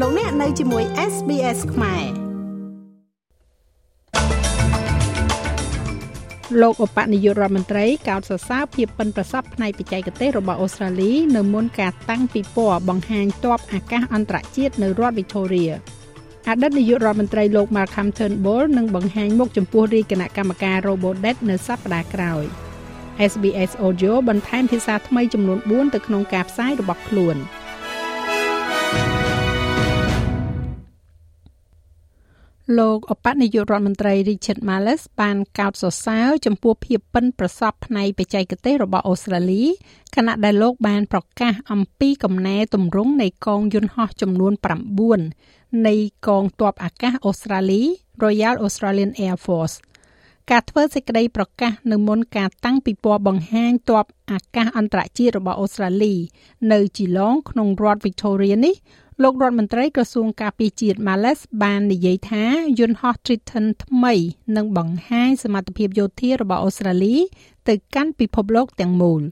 លោកអ្នកនៅជាមួយ SBS ខ្មែរលោកឧបនាយករដ្ឋមន្ត្រីកោតសរសើរភាពប៉ិនប្រសប់ផ្នែកបច្ចេកទេសរបស់អូស្ត្រាលីនៅមុនការតាំងពិព័រណ៍បង្ហាញទ័ពអាកាសអន្តរជាតិនៅរដ្ឋ Victoria អតីតនាយករដ្ឋមន្ត្រីលោក Malcolm Turnbull នឹងបង្ហាញមុខចំពោះរាជគណៈកម្មការ Robodebt នៅសប្តាហ៍ក្រោយ SBS Audio បន្ថែមភាសាថ្មីចំនួន4ទៅក្នុងការផ្សាយរបស់ខ្លួន។ លោកអបនាយករដ្ឋមន្ត្រី Richard Marles បានកោតសរសើរចំពោះភាពប៉ិនប្រសប់ផ្នែកបច្ចេកទេសរបស់អូស្ត្រាលីខណៈដែលលោកបានប្រកាសអំពីកំណែទម្រង់នៃកងយន្តហោះចំនួន9នៃកងទ័ពអាកាសអូស្ត្រាលី Royal Australian Air Force ការធ្វើសេចក្តីប្រកាសនៅមុនការតាំងពិព័រណ៍បង្ហាញទ័ពអាកាសអន្តរជាតិរបស់អូស្ត្រាលី នៅជីឡងក្នុងរដ្ឋ Victoria នេះ លោករដ្ឋមន្ត្រីក្រសួងការពារជាតិ Males បាននិយាយថាយន្តហោះ Triton ថ្មីនឹងបង្ហាញសមត្ថភាពយោធារបស់អូស្ត្រាលី ទៅកាន់ពិភពលោកទាំងមូល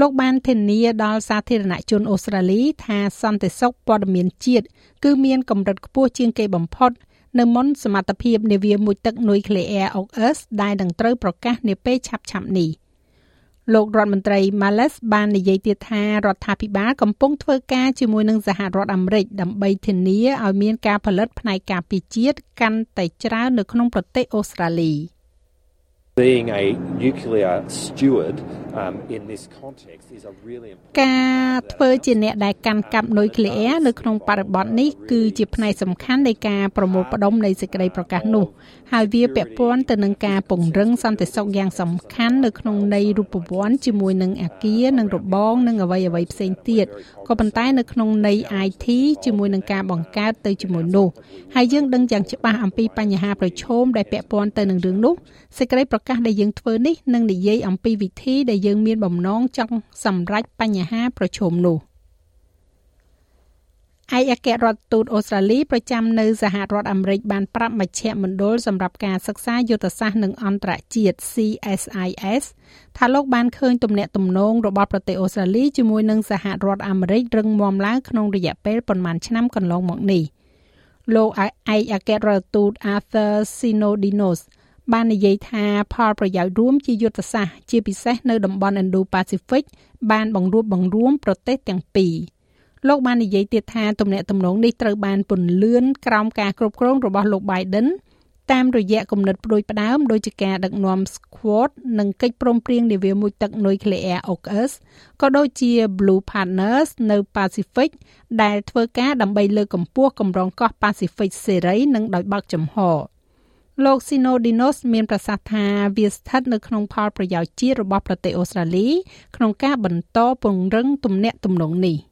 លោកបានធានាដល់សាធារណជនអូស្ត្រាលី ថាសន្តិសុខព័ត៌មានជាតិគឺមានកម្រិតខ្ពស់ជាងគេបំផុតនៅមុនសមត្ថភាពនាវាមួយទឹកនុយក្លេអ៊ែរ AUKUS ដែលនឹងត្រូវប្រកាសនាពេលឆាប់ៗនេះ លោករដ្ឋមន្ត្រី Males បាននិយាយទៀតថារដ្ឋាភិបាលកំពុងធ្វើការជាមួយនឹងសហរដ្ឋអាមេរិកដើម្បីធានាឲ្យមានការផលិតផ្នែកការពារជាតិកាន់តែច្រើននៅក្នុងប្រទេសអូស្ត្រាលី being a nuclear steward um in this context is a really ការធ្វើជាអ្នកដែលកាន់កាប់នុយក្លេអ៊ែរនៅក្នុងបរិបទនេះគឺជាផ្នែកសំខាន់នៃការប្រមូលផ្ដុំនៃសេចក្តីប្រកាសនោះហើយវាពាក់ព័ន្ធទៅនឹងការពង្រឹងសន្តិសុខយ៉ាងសំខាន់នៅក្នុងន័យរូបវ័ន្តជាមួយនឹងអាគារនិងរបងនិងអ្វីអ្វីផ្សេងទៀតក៏ប៉ុន្តែនៅក្នុងន័យ IT ជាមួយនឹងការបង្កើតទៅជាមួយនោះហើយយើងដឹងយ៉ាងច្បាស់អំពីបញ្ហាប្រឈមដែលពាក់ព័ន្ធទៅនឹងរឿងនោះសេចក្តីប្រកាសដែលយើងធ្វើនេះនឹងនិយាយអំពីវិធីដែលយើងមានបំណងចង់សម្រេចបញ្ហាប្រឈមនោះឯកអគ្គរដ្ឋទូតអូស្ត្រាលីប្រចាំនៅសហរដ្ឋអាមេរិកបានប្រាប់មជ្ឈមណ្ឌលសម្រាប់ការសិក្សាយុទ្ធសាស្ត្រនិងអន្តរជាតិ CSIS ថាលោកបានឃើញទំនាក់ទំនងរបស់ប្រទេសអូស្ត្រាលីជាមួយនឹងសហរដ្ឋអាមេរិករឹងមាំឡើងក្នុងរយៈពេលប្រមាណឆ្នាំកន្លងមកនេះលោកឯកអគ្គរដ្ឋទូត Arthur Sinodinos បាននិយាយថាផលប្រយោជន៍រួមជាយុទ្ធសាស្ត្រជាពិសេសនៅតំបន់ Indo-Pacific បានបង្រួបបង្រួមប្រទេសទាំងពីរលោកបាននិយាយទៀតថាទំនាក់ទំនងនេះត្រូវបានពន្លឿនក្រោមការគ្រប់គ្រងរបស់លោក Biden តាមរយៈគំនិតផ្ដួចផ្ដើមដោយជាការដឹកនាំ Squad និងកិច្ចព្រមព្រៀងនាវាមួយទឹកនុយក្លេអ៊ែរ AUKUS ក៏ដូចជា Blue Partners នៅ Pacific ដែលធ្វើការដើម្បីលើកកម្ពស់កម្រងកោះ Pacific សេរីនិងដោយបើកចំហរ លោក Sinodinos មានប្រសាសន៍ថាវាស្ថិតនៅក្នុងផលប្រយោជន៍ជាតិរបស់ប្រទេសអូស្ត្រាលីក្នុងការបន្តពង្រឹងទំនាក់ទំនងនេះ។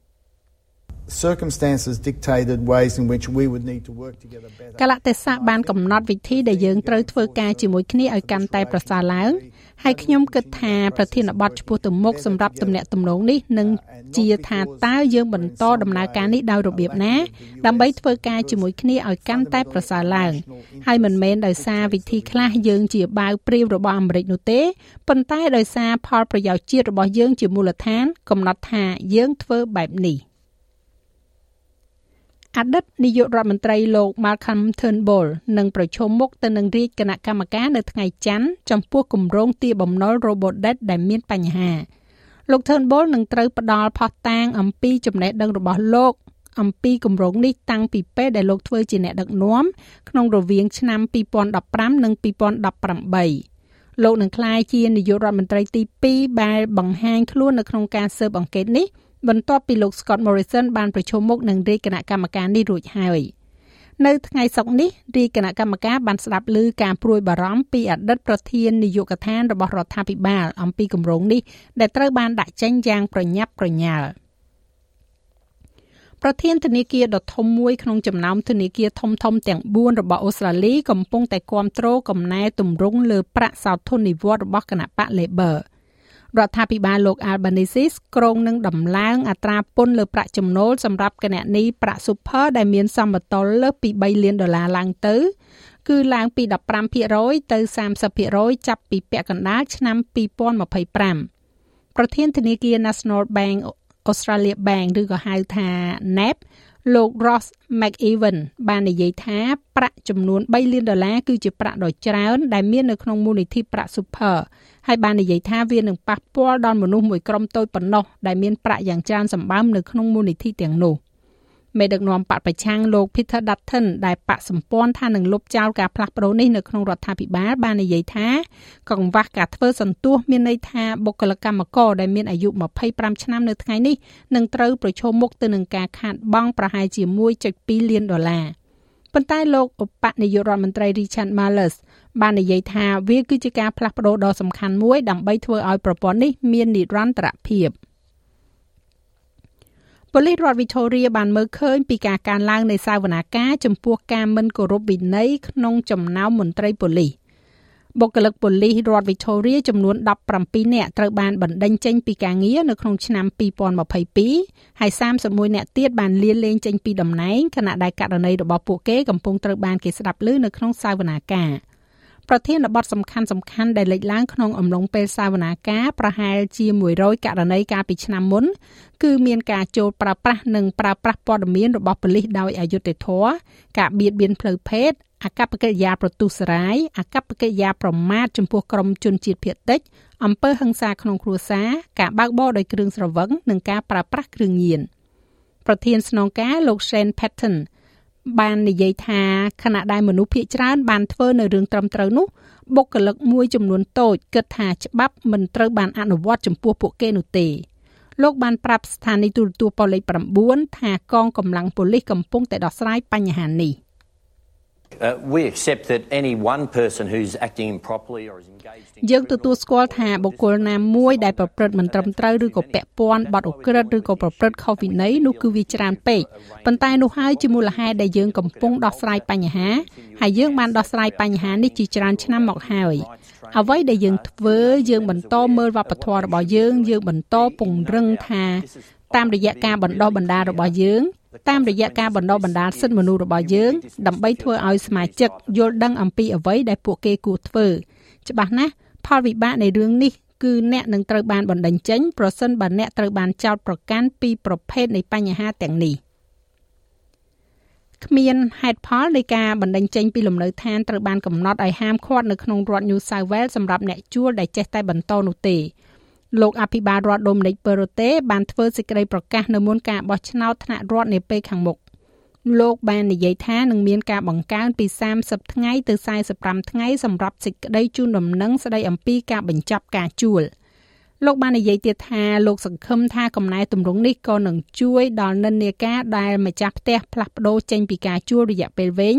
circumstances dictated ways in which we would need to work together better កលៈទេសៈបានកំណត់វិធីដែលយើងត្រូវធ្វើការជាមួយគ្នាឲ្យកាន់តែប្រសើរឡើងហើយខ្ញុំគិតថាប្រធានបទចំពោះទៅមុខសម្រាប់ទំនាក់ទំនងនេះនឹងជាថាតើយើងបន្តដំណើរការនេះដោយរបៀបណា ដើម្បីធ្វើការជាមួយគ្នាឲ្យកាន់តែប្រសើរឡើងហើយមិនមែនដោយសារវិធីខ្លះយើងជាបាវព្រាវរបស់អាមេរិកនោះទេប៉ុន្តែដោយសារផលប្រយោជន៍ជាតិរបស់យើងជាមូលដ្ឋាន កំណត់ថាយើងធ្វើបែបនេះ អតីតនាយករដ្ឋមន្ត្រីលោក Malcolm Turnbull នឹងប្រជុំមុខទៅនឹងរាជគណៈកម្មការនៅថ្ងៃច័ន្ទចំពោះគម្រោងទារបំណុល Robodebt ដែលមានបញ្ហាលោក Turnbull នឹងត្រូវផ្ដល់ផុសតាងអំពីចំណេះដឹងរបស់លោកអំពីគម្រោងនេះតាំងពីពេលដែលលោកធ្វើជាអ្នកដឹកនាំក្នុងរវាងឆ្នាំ2015និង2018លោកនឹងក្លាយជានាយករដ្ឋមន្ត្រីទី2ដែលបង្ហាញខ្លួននៅក្នុងការស៊ើបអង្កេតនេះ បន្ទាប់ពីលោក Scott Morrison បានប្រជុំមុខនឹងរាជគណៈកម្មការនេះរួចហើយនៅថ្ងៃសុក្រនេះរាជគណៈកម្មការបានស្ដាប់ឮការព្រួយបារម្ភពីអតីតប្រធាននាយកដ្ឋានរបស់រដ្ឋាភិបាលអំពីគម្រោងនេះដែលត្រូវបានដាក់ចេញយ៉ាងប្រញាប់ប្រញាល់ប្រធានធនាគារដ៏ធំមួយក្នុងចំណោមធនាគារធំធំទាំង4របស់អូស្ត្រាលីកំពុងតែគាំទ្រកំណែទម្រង់លើប្រាក់សោធននិវត្តន៍របស់គណៈបក Labor ។ រដ្ឋាភិបាលលោក Albanese ក្រុងនឹងដំឡើងអត្រាពន្ធលើប្រាក់ចំណូលសម្រាប់គណនីប្រាក់ Super ដែលមានសមតុល្យលើសពី3លានដុល្លារឡើងទៅគឺឡើងពី15%ទៅ30%ចាប់ពីពាក់កណ្ដាលឆ្នាំ2025ប្រធានធនាគារ National Bank Australia Bank ឬក៏ហៅថា NAB លោក Ross McEwen បាននិយាយថាប្រាក់ចំនួន3លានដុល្លារគឺជាប្រាក់ដ៏ច្រើនដែលមាននៅក្នុងមូលនិធិប្រាក់ Super ហើយបាននិយាយថាវានឹងប៉ះពាល់ដល់មនុស្សមួយក្រុមតូចប៉ុណ្ណោះដែលមានប្រាក់យ៉ាងច្រើនសម្បើមនៅក្នុងមូលនិធិទាំងនោះ។ មេដឹកនាំបកប្រឆាំងលោក Peter Dutton ដែលបកសម្ព័ន្ធថានឹងលុបចោលការផ្លាស់ប្តូរនេះនៅក្នុងរដ្ឋាភិបាលបាននិយាយថាកង្វះការធ្វើសន្ទោសមានន័យថាបុគ្គលិកកម្មករដែលមានអាយុ25ឆ្នាំនៅថ្ងៃនេះនឹងត្រូវប្រឈមមុខទៅនឹងការខាតបង់ប្រហែលជា1.2លានដុល្លារប៉ុន្តែលោកឧបនាយករដ្ឋមន្ត្រី Richard Marles បាននិយាយថាវាគឺជាការផ្លាស់ប្តូរដ៏សំខាន់មួយដើម្បីធ្វើឲ្យប្រព័ន្ធនេះមាននិរន្តរភាព។ ប៉ូលីសរដ្ឋ Victoria បានមើលឃើញពីការកើនឡើងនៃសាវនាការចំពោះការមិនគោរពវិន័យក្នុងចំណោមមន្ត្រីប៉ូលីសបុគ្គលិកប៉ូលីសរដ្ឋ Victoria ចំនួន17នាក់ត្រូវបានបណ្តេញចេញពីការងារនៅក្នុងឆ្នាំ2022ហើយ31នាក់ទៀតបានលាលែងចេញពីតំណែងខណៈដែលករណីរបស់ពួកគេកំពុងត្រូវបានគេស្ដាប់ឮនៅក្នុងសាវនាការ។ ប្រធានបទសំខាន់សំខាន់ដែលលេចឡើងក្នុងអំឡុងពេលសាវនាការប្រហែលជា100ករណីកាលពីឆ្នាំមុនគឺមានការចូលប្រើប្រាស់និងប្រើប្រាស់ព័ត៌មានរបស់ប៉ូលីសដោយអយុត្តិធម៌ការបៀតបៀនផ្លូវភេទអកប្បកិរិយាប្រទុសរាយអកប្បកិរិយាប្រមាថចំពោះក្រុមជនជាតិភៀតតិចអំពើហិង្សាក្នុងគ្រួសារការបើកបរដោយគ្រឿងស្រវឹងនិងការប្រើប្រាស់គ្រឿងញៀនប្រធានស្នងការលោក Shane Patton បាននិយាយថាខណៈដែលមនុស្សភាគច្រើនបានធ្វើនៅរឿងត្រឹមត្រូវនោះបុគ្គលិកមួយចំនួនតូចគិតថាច្បាប់មិនត្រូវបានអនុវត្តចំពោះពួកគេនោះទេលោកបានប្រាប់ស្ថានីយទូរទស្សន៍ប៉ូលីស9ថាកងកម្លាំងប៉ូលីសកំពុងតែដោះស្រាយបញ្ហានេះ។ យើងទទួលស្គាល់ថាបុគ្គលណាមួយដែលប្រព្រឹត្តមិនត្រឹមត្រូវឬក៏ពាក់ព័ន្ធបទឧក្រិដ្ឋឬក៏ប្រព្រឹត្តខុសវិន័យនោះគឺវាច្រើនពេកប៉ុន្តែនោះហើយជាមូលហេតុដែលយើងកំពុងដោះស្រាយបញ្ហាហើយយើងបានដោះស្រាយបញ្ហានេះជាច្រើនឆ្នាំមកហើយអ្វីដែលយើងធ្វើយើងបន្តមើលវប្បធម៌របស់យើងយើងបន្តពង្រឹងថាតាមរយៈការបណ្ដោះបណ្ដាលរបស់យើង តាមរយៈការបណ្ដុះបណ្ដាលសិទ្ធិមនុស្សរបស់យើងដើម្បីធ្វើឲ្យសមាជិកយល់ដឹងអំពីអ្វីដែលពួកគេគួរធ្វើច្បាស់ណាស់ផលវិបាកនៃរឿងនេះគឺអ្នកនឹងត្រូវបានបណ្តេញចេញប្រសិនបើអ្នកត្រូវបានចោទប្រកាន់ពីប្រភេទនៃបញ្ហាទាំងនេះគ្មានហេតុផលនៃការបណ្តេញចេញពីលំនៅឋានត្រូវបានកំណត់ឲ្យហាមឃាត់នៅក្នុងរដ្ឋ New South Wales សម្រាប់អ្នកជួលដែលចេះតែបន្តនោះទេ លោកអភិបាលរដ្ឋដូមីនិកប៉េរូតេបានធ្វើសេចក្តីប្រកាសនៅមុនការបោះឆ្នោតថ្នាក់រដ្ឋនាពេលខាងមុខលោកបាននិយាយថានឹងមានការបង្កើនពី30ថ្ងៃទៅ45ថ្ងៃសម្រាប់សេចក្តីជូនដំណឹងស្តីអំពីការបញ្ចប់ការជួលលោកបាននិយាយទៀតថាលោកសង្ឃឹមថាកំណែទម្រង់នេះក៏នឹងជួយដល់និន្នាការដែលម្ចាស់ផ្ទះផ្លាស់ប្ដូរចេញពីការជួលរយៈពេលវែង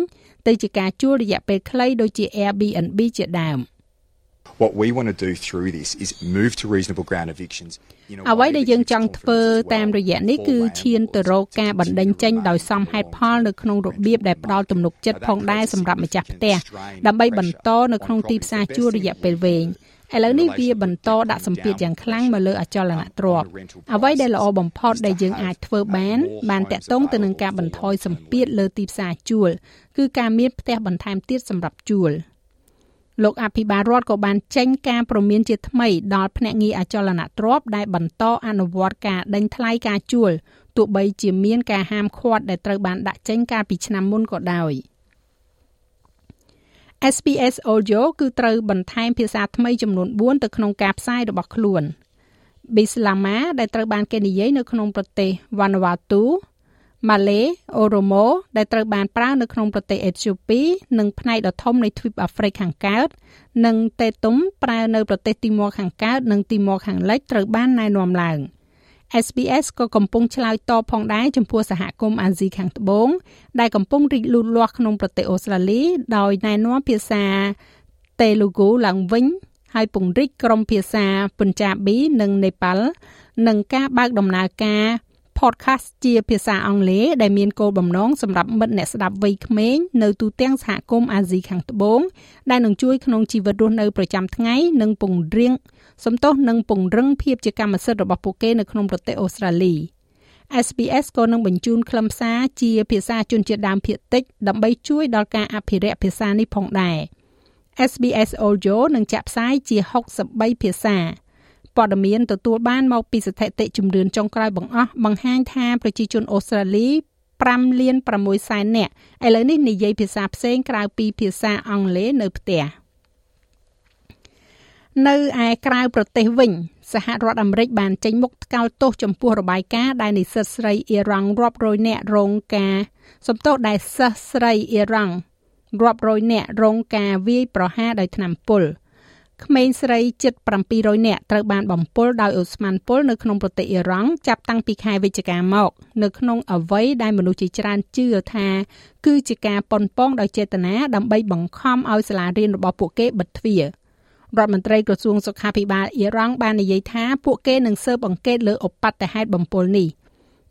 ទៅជាការជួលរយៈពេលខ្លីដូចជា Airbnb ជាដើម។ What we want to do through this is move to reasonable ground evictions អ្វីដែលយើងចង់ធ្វើតាមរយៈនេះគឺឈានទៅរកការបណ្ដេញចេញដោយសមហេតុផលនៅក្នុងរបៀបដែលផ្ដល់ទំនុកចិត្តផងដែរសម្រាប់ម្ចាស់ផ្ទះដើម្បីបន្តនៅក្នុងទីផ្សារជួលរយៈពេលវែងឥឡូវនេះវាបន្តដាក់សម្ពាធយ៉ាងខ្លាំងមកលើអចលនទ្រព្យអ្វីដែលល្អបំផុតដែលយើងអាចធ្វើបាន បានតាក់ទងទៅនឹងការបន្ថយសម្ពាធលើទីផ្សារជួលគឺការមានផ្ទះបន្ថែមទៀតសម្រាប់ជួល។ លោកអភិបាលរដ្ឋក៏បានចេញការព្រមានជាថ្មីដល់ភ្នាក់ងារអចលនទ្រព្យដែលបន្តអនុវត្តការដេញថ្លៃការជួលទោះបីជាមានការហាមឃាត់ដែលត្រូវបានដាក់ចេញកាលពីឆ្នាំមុនក៏ដោយ SPS Audio គឺត្រូវបន្ថែមភាសាថ្មីចំនួន4ទៅក្នុងការផ្សាយរបស់ខ្លួន Bislama ដែលត្រូវបានគេនិយាយនៅក្នុងប្រទេស Vanuatu ម៉ាឡេអូរ៉ូម៉ូដែលត្រូវបានប្រើនៅក្នុងប្រទេសអេត្យូពីនិងផ្នែកដ៏ធំនៃទ្វីបអាហ្វ្រិកខាងកើត និងតេតុំប្រើនៅប្រទេសទីម៉ូខាងកើតនិងទីម៉ូខាងលិចត្រូវបានណែនាំឡើង SBS ក៏កំពុងឆ្លើយតបផងដែរចំពោះសហគមន៍អាស៊ីខាងត្បូងដែលកំពុងរីកលូតលាស់ក្នុងប្រទេសអូស្ត្រាលីដោយណែនាំភាសាតេលូហ្គូឡើងវិញហើយពង្រីកក្រុមភាសាពុនចាប៊ីនិងនេប៉ាល់និងការបើកដំណើរការ podcast ជាភាសាអង់គ្លេសដែលមានគោលបំណងសម្រាប់មិត្តអ្នកស្ដាប់វ័យក្មេងនៅទូទាំងសហគមន៍អាស៊ីខាងត្បូងដែលនឹងជួយក្នុងជីវិតរស់នៅប្រចាំថ្ងៃនិងពង្រៀងសំទោសនិងពង្រឹងភាពជាកម្មសិទ្ធិរបស់ពួកគេនៅក្នុងប្រទេសអូស្ត្រាលី SBS ក៏នឹងបញ្ជូនខ្លឹមសារជាភាសាជនជាតិដើមភាគតិចដើម្បីជួយដល់ការអភិរក្សភាសានេះផងដែរ SBS Audio នឹងចាក់ផ្សាយជា63ភាសា ព័ត៌មានទទួលបានមកពីស្ថិតិជំរឿនចុងក្រោយបង្អស់បង្ហាញថាប្រជាជនអូស្ត្រាលី5លាន6សែននាក់ឥឡូវនេះនិយាយភាសាផ្សេងក្រៅពីភាសាអង់គ្លេសនៅផ្ទះនៅឯក្រៅប្រទេសវិញសហរដ្ឋអាមេរិកបានចេញមុខថ្កោលទោសចំពោះរបាយការណ៍ដែលនិស្សិតស្រីអ៊ីរ៉ង់រាប់រយនាក់រងការសំទោសដែលសិស្សស្រីអ៊ីរ៉ង់រាប់រយនាក់រងការវាយប្រហារដោយថ្នាំពុល ក្មេងស្រីជិត700នាក់ត្រូវបានបំពុលដោយអូស្មန်ពុលនៅក្នុងប្រទេសអ៊ីរ៉ង់ចាប់តាំងពីខែវិច្ឆិកាមក នៅក្នុងអវ័យដែលមនុស្សជាច្រើនជឿថា គឺជាការប៉ុនប៉ងដោយចេតនាដើម្បីបង្ខំឲ្យសាលារៀនរបស់ពួកគេបិទទ្វាររដ្ឋមន្ត្រីក្រសួងសុខាភិបាលអ៊ីរ៉ង់បាននិយាយថាពួកគេនឹងស៊ើបអង្កេតលើឧបទ្ទហេតុបំពុលនេះ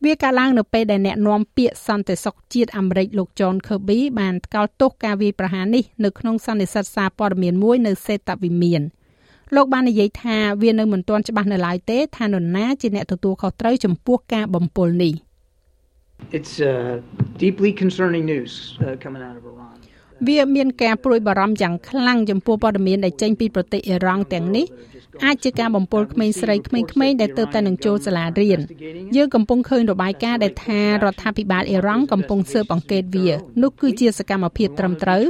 វាកាលឡើងនៅពេលដែលអ្នកនាំពាក្យសន្តិសុខជាតិអាមេរិកលោក John Kirby បានថ្កោលទោសការវាយប្រហារនេះនៅក្នុងសន្និសីទសារព័ត៌មានមួយនៅសេតវិមានលោកបាននិយាយថាវានៅមិនទាន់ច្បាស់នៅឡើយទេថានរណាជាអ្នកទទួលខុសត្រូវចំពោះការបំពុលនេះ It's uh, deeply concerning news uh, coming out of Iran. វាមានការព្រួយបារម្ភយ៉ាងខ្លាំងចំពោះព័ត៌មានដែលចេញពីប្រទេសអ៊ីរ៉ង់ទាំងនេះអាចជាការបំពុលក្មេងស្រីក្មេងៗដែលទើបតែនឹងចូលសាលារៀនយើងកំពុងឃើញរបាយការណ៍ដែលថារដ្ឋាភិបាលអ៊ីរ៉ង់កំពុងស៊ើបអង្កេតវានោះគឺជាសកម្មភាពត្រឹមត្រូវ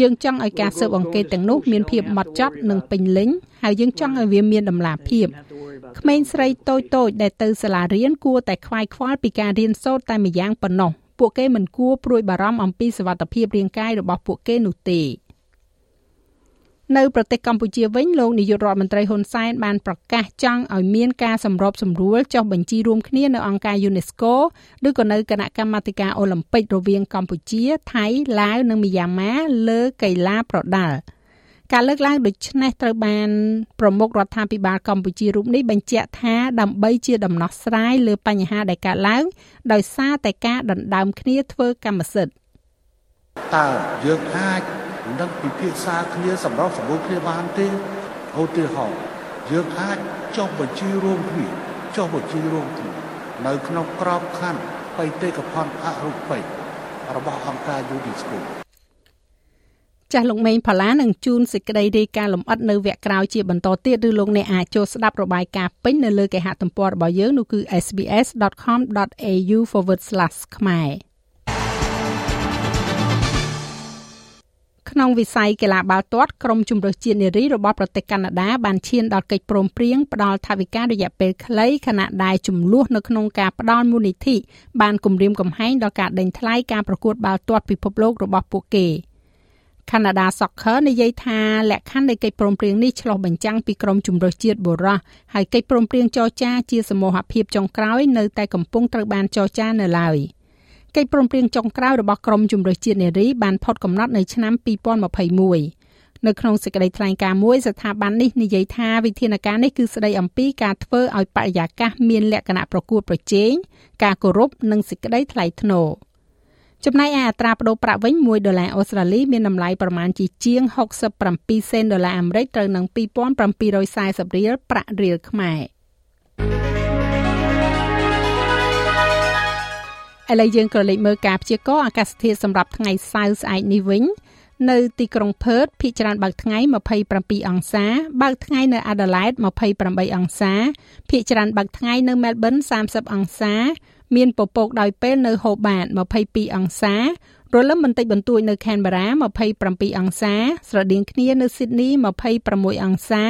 យើងចង់ឲ្យការស៊ើបអង្កេតទាំងនោះមានភាពម៉ត់ចត់និងពេញលេញហើយយើងចង់ឲ្យវាមានតម្លាភាពក្មេងស្រីតូចៗដែលទៅសាលារៀនគួរតែខ្វាយខ្វល់ពីការរៀនសូត្រតែម្យ៉ាងប៉ុណ្ណោះ ពួកគេមិនគួរព្រួយបារម្ភអំពីសុវត្ថិភាពរាងកាយរបស់ពួកគេនោះទេនៅប្រទេសកម្ពុជាវិញលោកនាយករដ្ឋមន្ត្រីហ៊ុនសែនបានប្រកាសចង់ឲ្យមានការសម្របសម្រួលចុះបញ្ជីរួមគ្នានៅអង្គការ UNESCO ឬក៏នៅគណៈកម្មាធិការអូឡ িম্প ិករវាងកម្ពុជា ថៃឡាវនិងមីយ៉ាន់ម៉ាលើកីឡាប្រដាល់ ការលើកឡើងដូចនេះត្រូវបានប្រមុខរដ្ឋាភិបាលកម្ពុជារូបនេះបញ្ជាក់ថាដើម្បីជាដំណោះស្រាយលើបញ្ហាដែលកើតឡើង ដោយសារតែការដណ្ដើមគ្នាធ្វើកម្មសិទ្ធិតើយើងអាចនឹងពិភាក្សាគ្នាសម្រាប់សម្រួលគ្នាបានទេឧទាហរណ៍យើងអាចចុះបញ្ជីរួមគ្នាចុះបញ្ជីរួមគ្នានៅក្នុងក្របខ័ណ្ឌបេតិកភណ្ឌអរូបីរបស់អង្គការ UNESCO ចាស់លោកមេងផល្លានឹងជូនសេចក្តីរាយការណ៍លម្អិតនៅវគ្គក្រោយជាបន្តទៀតឬលោកអ្នកអាចចូលស្ដាប់របាយការណ៍ពេញនៅលើគេហទំព័ររបស់យើងនោះគឺ sbs.com.au/ ខ្មែរក្នុងវិស័យកីឡាបាល់ទាត់ក្រុមជម្រើសជាតិនារីរបស់ប្រទេសកាណាដាបានឈានដល់កិច្ចព្រមព្រៀងផ្ដល់ថវិការយៈពេលខ្លីខណៈដែលចំនួននៅក្នុងការផ្ដល់មូលនិធិបានគម្រាមកំហែងដល់ការដេញថ្លៃការប្រកួតបាល់ទាត់ពិភពលោករបស់ពួកគេ Canada Soccer និយាយថាលក្ខខណ្ឌនៃកិច្ចព្រមព្រៀងនេះឆ្លុះបញ្ចាំងពីក្រុមជម្រើសជាតិបុរសហើយកិច្ចព្រមព្រៀងចរចាជាសមូហភាពចុងក្រោយនៅតែកំពុងត្រូវបានចរចានៅឡើយ។កិច្ចព្រមព្រៀងចុងក្រោយរបស់ក្រមជំរើសជាតិនារីបានផុតកំណត់នៅឆ្នាំ2021នៅក្នុងសេចក្តីថ្លែងការណ៍មួយស្ថាប័ននេះនិយាយថាវិធានការនេះគឺស្តីអំពីការធ្វើឲ្យបរិយាកាសមានលក្ខណៈប្រកួតប្រជែងការគោរពនិងសេចក្តីថ្លៃថ្នូរ ចំណែកឯអត្រាប្តូរប្រាក់វិញ1ដុល្លារអូស្ត្រាលីមានតម្លៃប្រមាណជាជាង67សេនដុល្លារអាមេរិកត្រូវនឹង2740រៀលប្រាក់រៀលខ្មែរឥឡូវយើងក៏លេខមើលការព្យាករណ៍អាកាសធាតុសម្រាប់ថ្ងៃសៅរ៍ស្អែកនេះវិញនៅទីក្រុងផឺតភាគច្រើនបើកថ្ងៃ27អង្សាបើកថ្ងៃនៅអាដាលេដ28អង្សាភាគច្រើនបើកថ្ងៃនៅមែលប៊ន30អង្សា មានពពកដោយពេលនៅហូបាត22អង្សារលឹមបន្តិចបន្តួចនៅខេនបារ៉ា27អង្សា ស្រដៀងគ្នានៅស៊ីដនី26អង្សា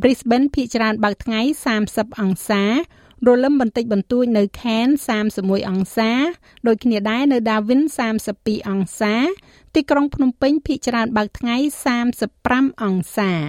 Brisbane ភាគច្រើនបើកថ្ងៃ30អង្សារលឹមបន្តិចបន្តួចនៅខេន31អង្សា ដូចគ្នាដែរនៅដាវិន32អង្សា ទីក្រុងភ្នំពេញភាគច្រើនបើកថ្ងៃ35អង្សាច